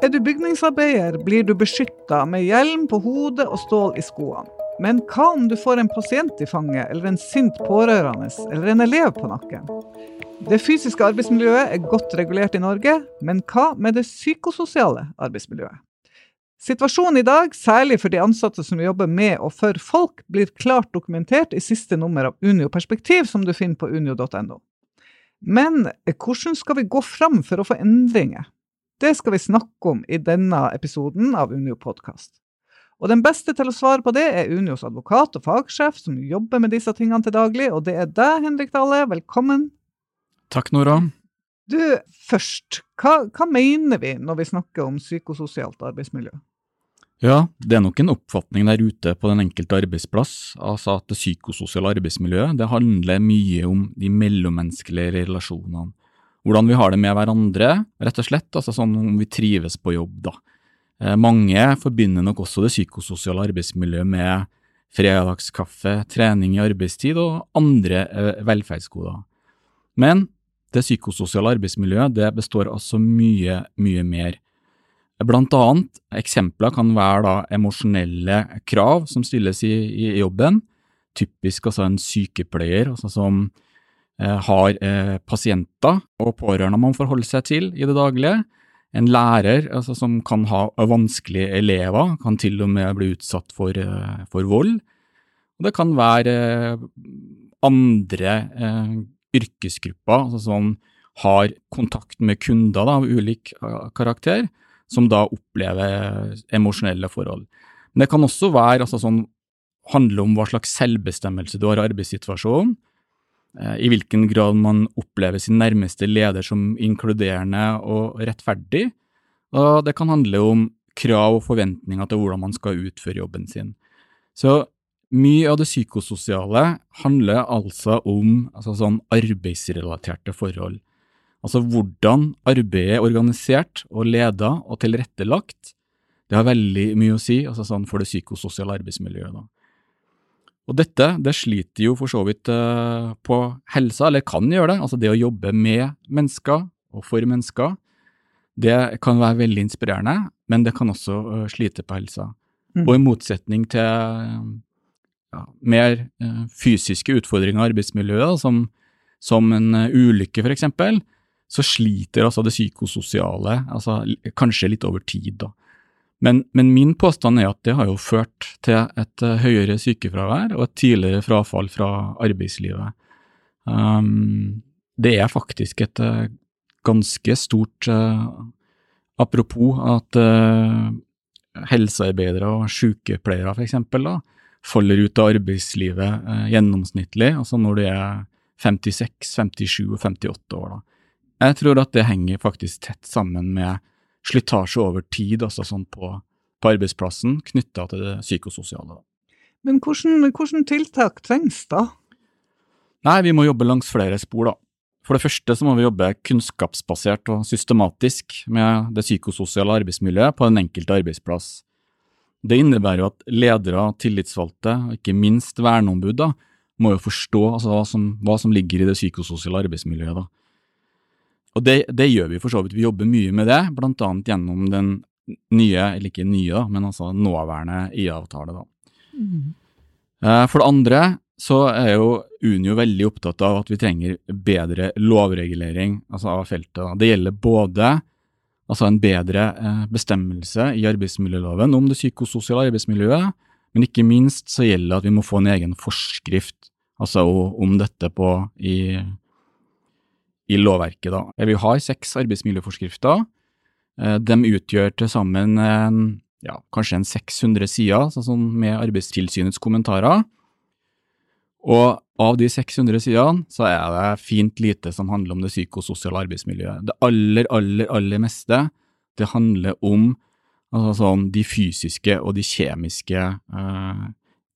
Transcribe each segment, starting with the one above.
Er du bygningsarbeider, blir du beskytta med hjelm på hodet og stål i skoene. Men hva om du får en pasient i fanget, eller en sint pårørende, eller en elev på nakken? Det fysiske arbeidsmiljøet er godt regulert i Norge, men hva med det psykososiale arbeidsmiljøet? Situasjonen i dag, særlig for de ansatte som jobber med og for folk, blir klart dokumentert i siste nummer av Unio Perspektiv, som du finner på unio.no. Men hvordan skal vi gå fram for å få endringer? Det skal vi snakke om i denne episoden av Unio podkast. Og den beste til å svare på det er Unios advokat og fagsjef, som jobber med disse tingene til daglig, og det er deg, Henrik Dale. Velkommen. Takk, Nora. Du, først, hva, hva mener vi når vi snakker om psykososialt arbeidsmiljø? Ja, det er nok en oppfatning der ute på den enkelte arbeidsplass, altså at det psykososiale arbeidsmiljøet det handler mye om de mellommenneskelige relasjonene hvordan vi har det med hverandre, rett og slett. Altså sånn om vi trives på jobb, da. Eh, mange forbinder nok også det psykososiale arbeidsmiljøet med fredagskaffe, trening i arbeidstid og andre eh, velferdsgoder. Men det psykososiale arbeidsmiljøet det består altså mye, mye mer. Blant annet eksempler kan være da emosjonelle krav som stilles i, i jobben. Typisk altså en sykepleier altså som har eh, pasienter og pårørende man forholder seg til i det daglige. En lærer altså, som kan ha vanskelige elever, kan til og med bli utsatt for, eh, for vold. Og det kan være andre eh, yrkesgrupper altså, som har kontakt med kunder da, av ulik karakter, som da opplever emosjonelle forhold. Men det kan også være altså, sånn, handle om hva slags selvbestemmelse du har i arbeidssituasjonen, Eh, i hvilken grad man opplever sin nærmeste leder som inkluderende og rettferdig, og det kan handle om krav og forventninger til hvordan man skal utføre jobben sin. Så mye av det psykososiale handler altså om altså sånn arbeidsrelaterte forhold. Altså hvordan arbeidet er organisert og ledet og tilrettelagt, det har veldig mye å si altså sånn for det psykososiale arbeidsmiljøet. da. Og dette det sliter jo for så vidt uh, på helsa, eller kan gjøre det. Altså det å jobbe med mennesker og for mennesker, det kan være veldig inspirerende, men det kan også uh, slite på helsa. Mm. Og i motsetning til ja, mer uh, fysiske utfordringer i arbeidsmiljøet, som, som en ulykke f.eks., så sliter altså det psykososiale altså, kanskje litt over tid. da. Men, men, min påstand er at det har jo ført til et uh, høyere sykefravær og et tidligere frafall fra arbeidslivet. Um, det er faktisk et uh, ganske stort uh, Apropos at helsearbeidere og sykepleiere f.eks. faller ut av arbeidslivet gjennomsnittlig, altså når de er 56, 57 og 58 år. Da. Jeg tror at det henger faktisk tett sammen med slitasje over tid altså sånn på, på arbeidsplassen knytta til det psykososiale. Men hvordan, tiltak trengs da? Nei, Vi må jobbe langs flere spor. da. For det første så må vi jobbe kunnskapsbasert og systematisk med det psykososiale arbeidsmiljøet på den enkelte arbeidsplass. Det innebærer jo at ledere, tillitsvalgte og ikke minst verneombud da, må jo forstå altså, hva, som, hva, som, ligger i det psykososiale arbeidsmiljøet. da. Og det, det, gjør vi for så vidt. Vi jobber mye med det, annet gjennom den nye, eller ikke nye, da, men altså nåværende IA-avtale. da. Mm. For det andre så er jo Unio veldig opptatt av at vi trenger bedre lovregulering altså av feltet. Da. Det gjelder både altså en bedre eh, bestemmelse i arbeidsmiljøloven om det psykososiale arbeidsmiljøet, men ikke minst så gjelder det at vi må få en egen forskrift altså om dette på, i i lovverket. Da. Vi har seks arbeidsmiljøforskrifter. Eh, de utgjør til sammen ja, kanskje en 600 sider sånn med Arbeidstilsynets kommentarer. Og av de 600 sidene så er det fint lite som handler om det psykososiale arbeidsmiljøet. Det aller, aller, aller meste det handler om altså sånn, de fysiske og de kjemiske eh,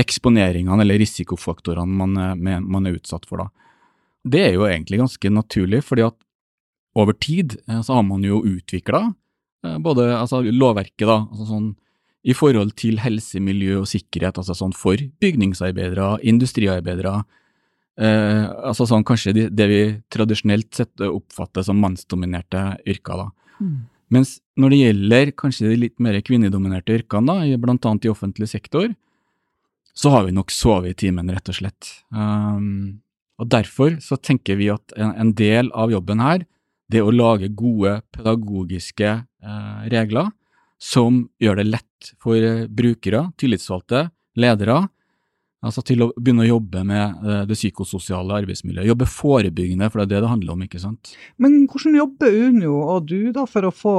eksponeringene eller risikofaktorene man, man, er utsatt for. da. Det er jo egentlig ganske naturlig, fordi at over tid eh, så har man jo utvikla eh, både altså lovverket, da, altså sånn i forhold til helse, miljø og sikkerhet, altså sånn for bygningsarbeidere, industriarbeidere, eh, altså sånn kanskje det, det vi tradisjonelt sett oppfatter som mannsdominerte yrker, da. Mm. Mens når det gjelder kanskje de litt mer kvinnedominerte yrkene, da, blant annet i offentlig sektor, så har vi nok sovet i timen, rett og slett. Um, og Derfor så tenker vi at en, en, del av jobben her, det er å lage gode pedagogiske eh, regler som gjør det lett for eh, brukere, tillitsvalgte, ledere, altså til å begynne å jobbe med eh, det psykososiale arbeidsmiljøet. Jobbe forebyggende, for det er det det handler om, ikke sant. Men hvordan jobber Unio og du da for å få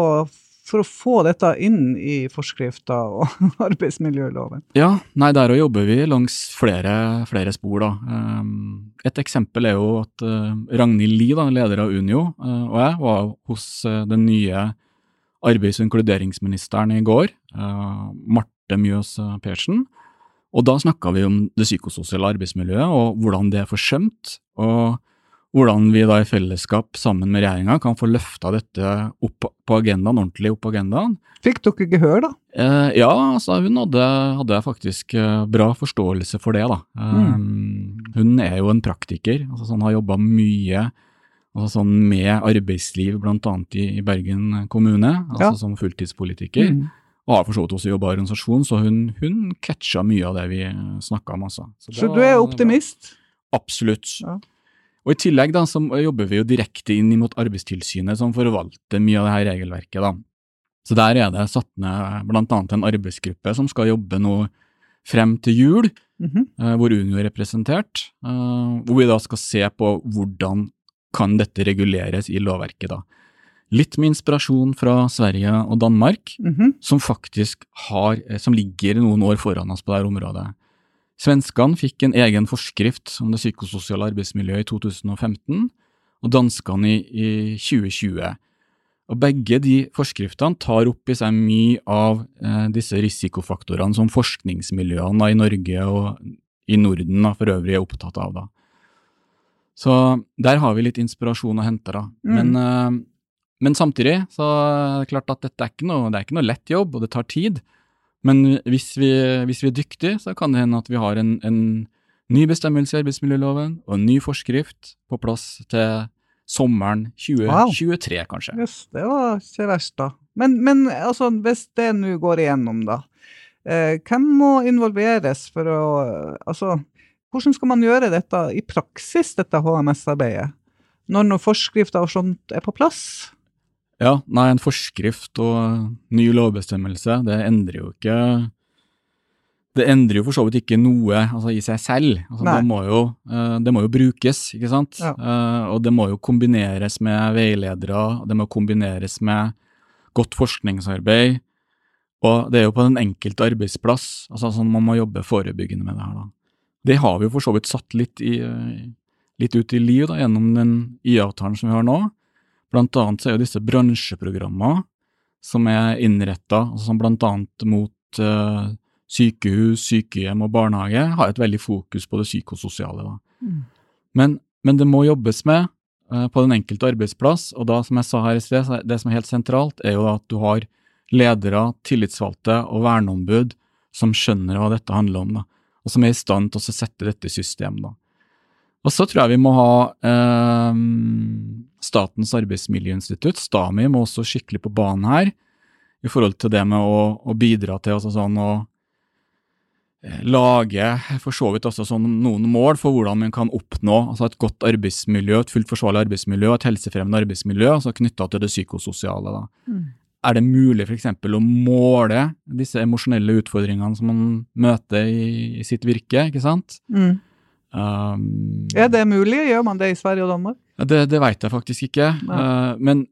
for å få dette inn i forskrifta og arbeidsmiljøloven? Ja, nei, der jobber vi langs flere, flere spor. da. Um, et eksempel er jo at uh, Ragnhild Lie, leder av Unio, uh, og jeg var hos den nye arbeids- og inkluderingsministeren i går, Marte Mjøs Persen. Og da snakka vi om det psykososiale arbeidsmiljøet og hvordan det er forsømt. og hvordan vi da i fellesskap sammen med regjeringa kan få løfta dette opp på agendaen, ordentlig opp på agendaen. Fikk dere gehør, da? Eh, ja, altså hun hadde, hadde faktisk eh, bra forståelse for det, da. Mm. Um, hun er jo en praktiker, altså sånn har jobba mye altså sånn med arbeidsliv bl.a. I, i Bergen kommune, altså ja. som fulltidspolitiker. Mm. Og har for så vidt også jobba i organisasjon, så hun, hun catcha mye av det vi snakka om. Altså. Så, så du er optimist? Absolutt. Ja. Og I tillegg da, så jobber vi jo direkte inn mot Arbeidstilsynet, som forvalter mye av det her regelverket. da. Så Der er det satt ned blant annet en arbeidsgruppe som skal jobbe nå frem til jul, mm -hmm. hvor Unio er representert, uh, hvor vi da skal se på hvordan kan dette reguleres i lovverket. da. Litt med inspirasjon fra Sverige og Danmark, mm -hmm. som faktisk har, eh, som ligger noen år foran oss på dette området. Svenskene fikk en egen forskrift om det psykososiale arbeidsmiljøet i 2015, og danskene i, i 2020. Og Begge de forskriftene tar opp i seg mye av eh, disse risikofaktorene som forskningsmiljøene i Norge og i Norden da, for øvrig er opptatt av. Da. Så der har vi litt inspirasjon å hente. da. Mm. Men, eh, men, samtidig så er det klart at dette er ikke noe, det er ikke noe lett jobb, og det tar tid. Men hvis vi, hvis vi, er dyktige, så kan det hende at vi har en, en ny bestemmelse i arbeidsmiljøloven og en ny forskrift på plass til sommeren 2023, wow. kanskje. Yes, det var ikke verst, da. Men, men altså, hvis det nå går igjennom, da. Eh, hvem må involveres for å Altså, hvordan skal man gjøre dette i praksis, dette HMS-arbeidet? Når noen forskrifter og sånt er på plass? Ja, nei, en forskrift og ny lovbestemmelse, det endrer jo ikke Det endrer jo for så vidt ikke noe altså, i seg selv. Altså, det, må jo, uh, det, må jo, brukes, ikke sant? Ja. Uh, og det må jo kombineres med veiledere, det må kombineres med godt forskningsarbeid. Og det er jo på den enkelte arbeidsplass altså, sånn man må jobbe forebyggende med det her. da. Det har vi jo for så vidt satt litt, i, litt ut i liv da, gjennom den IA-avtalen som vi har nå. Blant annet så er jo disse bransjeprogrammene som er innretta altså blant annet mot uh, sykehus, sykehjem og barnehage, har et veldig fokus på det psykososiale. Mm. Men, men, det må jobbes med uh, på den enkelte arbeidsplass, og da, som jeg sa her i sted, det som er helt sentralt, er jo at du har ledere, tillitsvalgte og verneombud som skjønner hva dette handler om, da, og som er i stand til å sette dette i system. da. Og så tror jeg vi må ha eh, Statens arbeidsmiljøinstitutt, STAMI, må også skikkelig på banen her i forhold til det med å, å bidra til altså sånn å eh, lage for så vidt også sånn noen mål for hvordan man kan oppnå altså et godt arbeidsmiljø, et fullt forsvarlig arbeidsmiljø, et helsefremmende arbeidsmiljø, altså knytta til det psykososiale. da. Mm. Er det mulig f.eks. å måle disse emosjonelle utfordringene som man møter i, i sitt virke, ikke sant? Mm. Um, er det mulig? Gjør man det i Sverige og Danmark? Det, det veit jeg faktisk ikke. Uh, men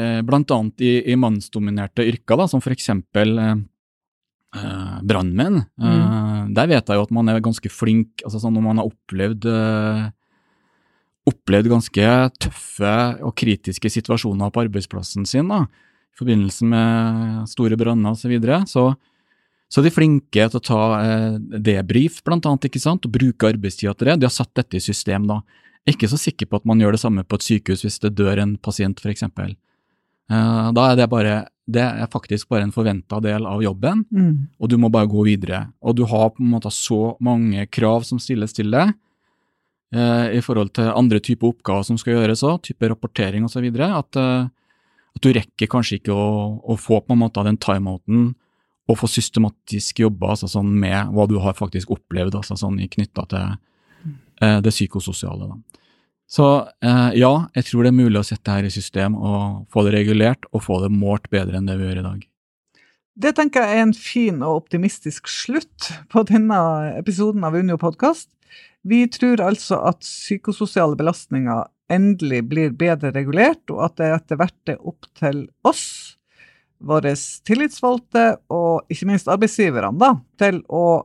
uh, blant annet i, i mannsdominerte yrker, da, som for eksempel uh, brannmenn, mm. der vet jeg jo at man er ganske flink altså sånn Når man har opplevd opplevd ganske tøffe og kritiske situasjoner på arbeidsplassen sin da, i forbindelse med store branner osv., så, videre, så så de er flinke til å ta eh, debrief, blant annet, ikke sant, og bruke arbeidstida til det. De har satt dette i system, da. Ikke så sikker på at man gjør det samme på et sykehus hvis det dør en pasient, for eksempel. Eh, da er det bare det er faktisk bare en forventa del av jobben, mm. og du må bare gå videre. Og du har på en måte så mange krav som stilles til deg eh, i forhold til andre typer oppgaver som skal gjøres òg, type rapportering osv., at, eh, At du rekker kanskje ikke å, å få på en måte den timeouten og få systematisk jobba altså sånn med hva du har faktisk opplevd altså sånn knytta til eh, det psykososiale. Da. Så eh, ja, jeg tror det er mulig å sette dette i system og få det regulert og få det målt bedre enn det vi gjør i dag. Det tenker jeg er en fin og optimistisk slutt på denne episoden av Unio podkast. Vi tror altså at psykososiale belastninger endelig blir bedre regulert, og at det etter hvert er opp til oss, våre tillitsvalgte og ikke minst arbeidsgiverne, da, til å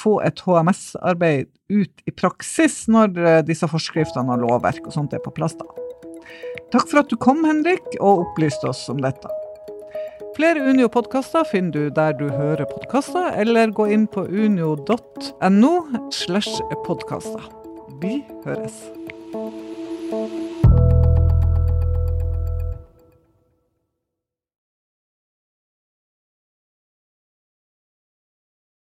få et HMS-arbeid ut i praksis når eh, disse forskriftene og lovverk og sånt er på plass. da. Takk for at du kom, Henrik, og opplyste oss om dette. Flere Unio-podkaster finner du der du hører podkaster, eller gå inn på unio.no slash podkaster. Vi høres.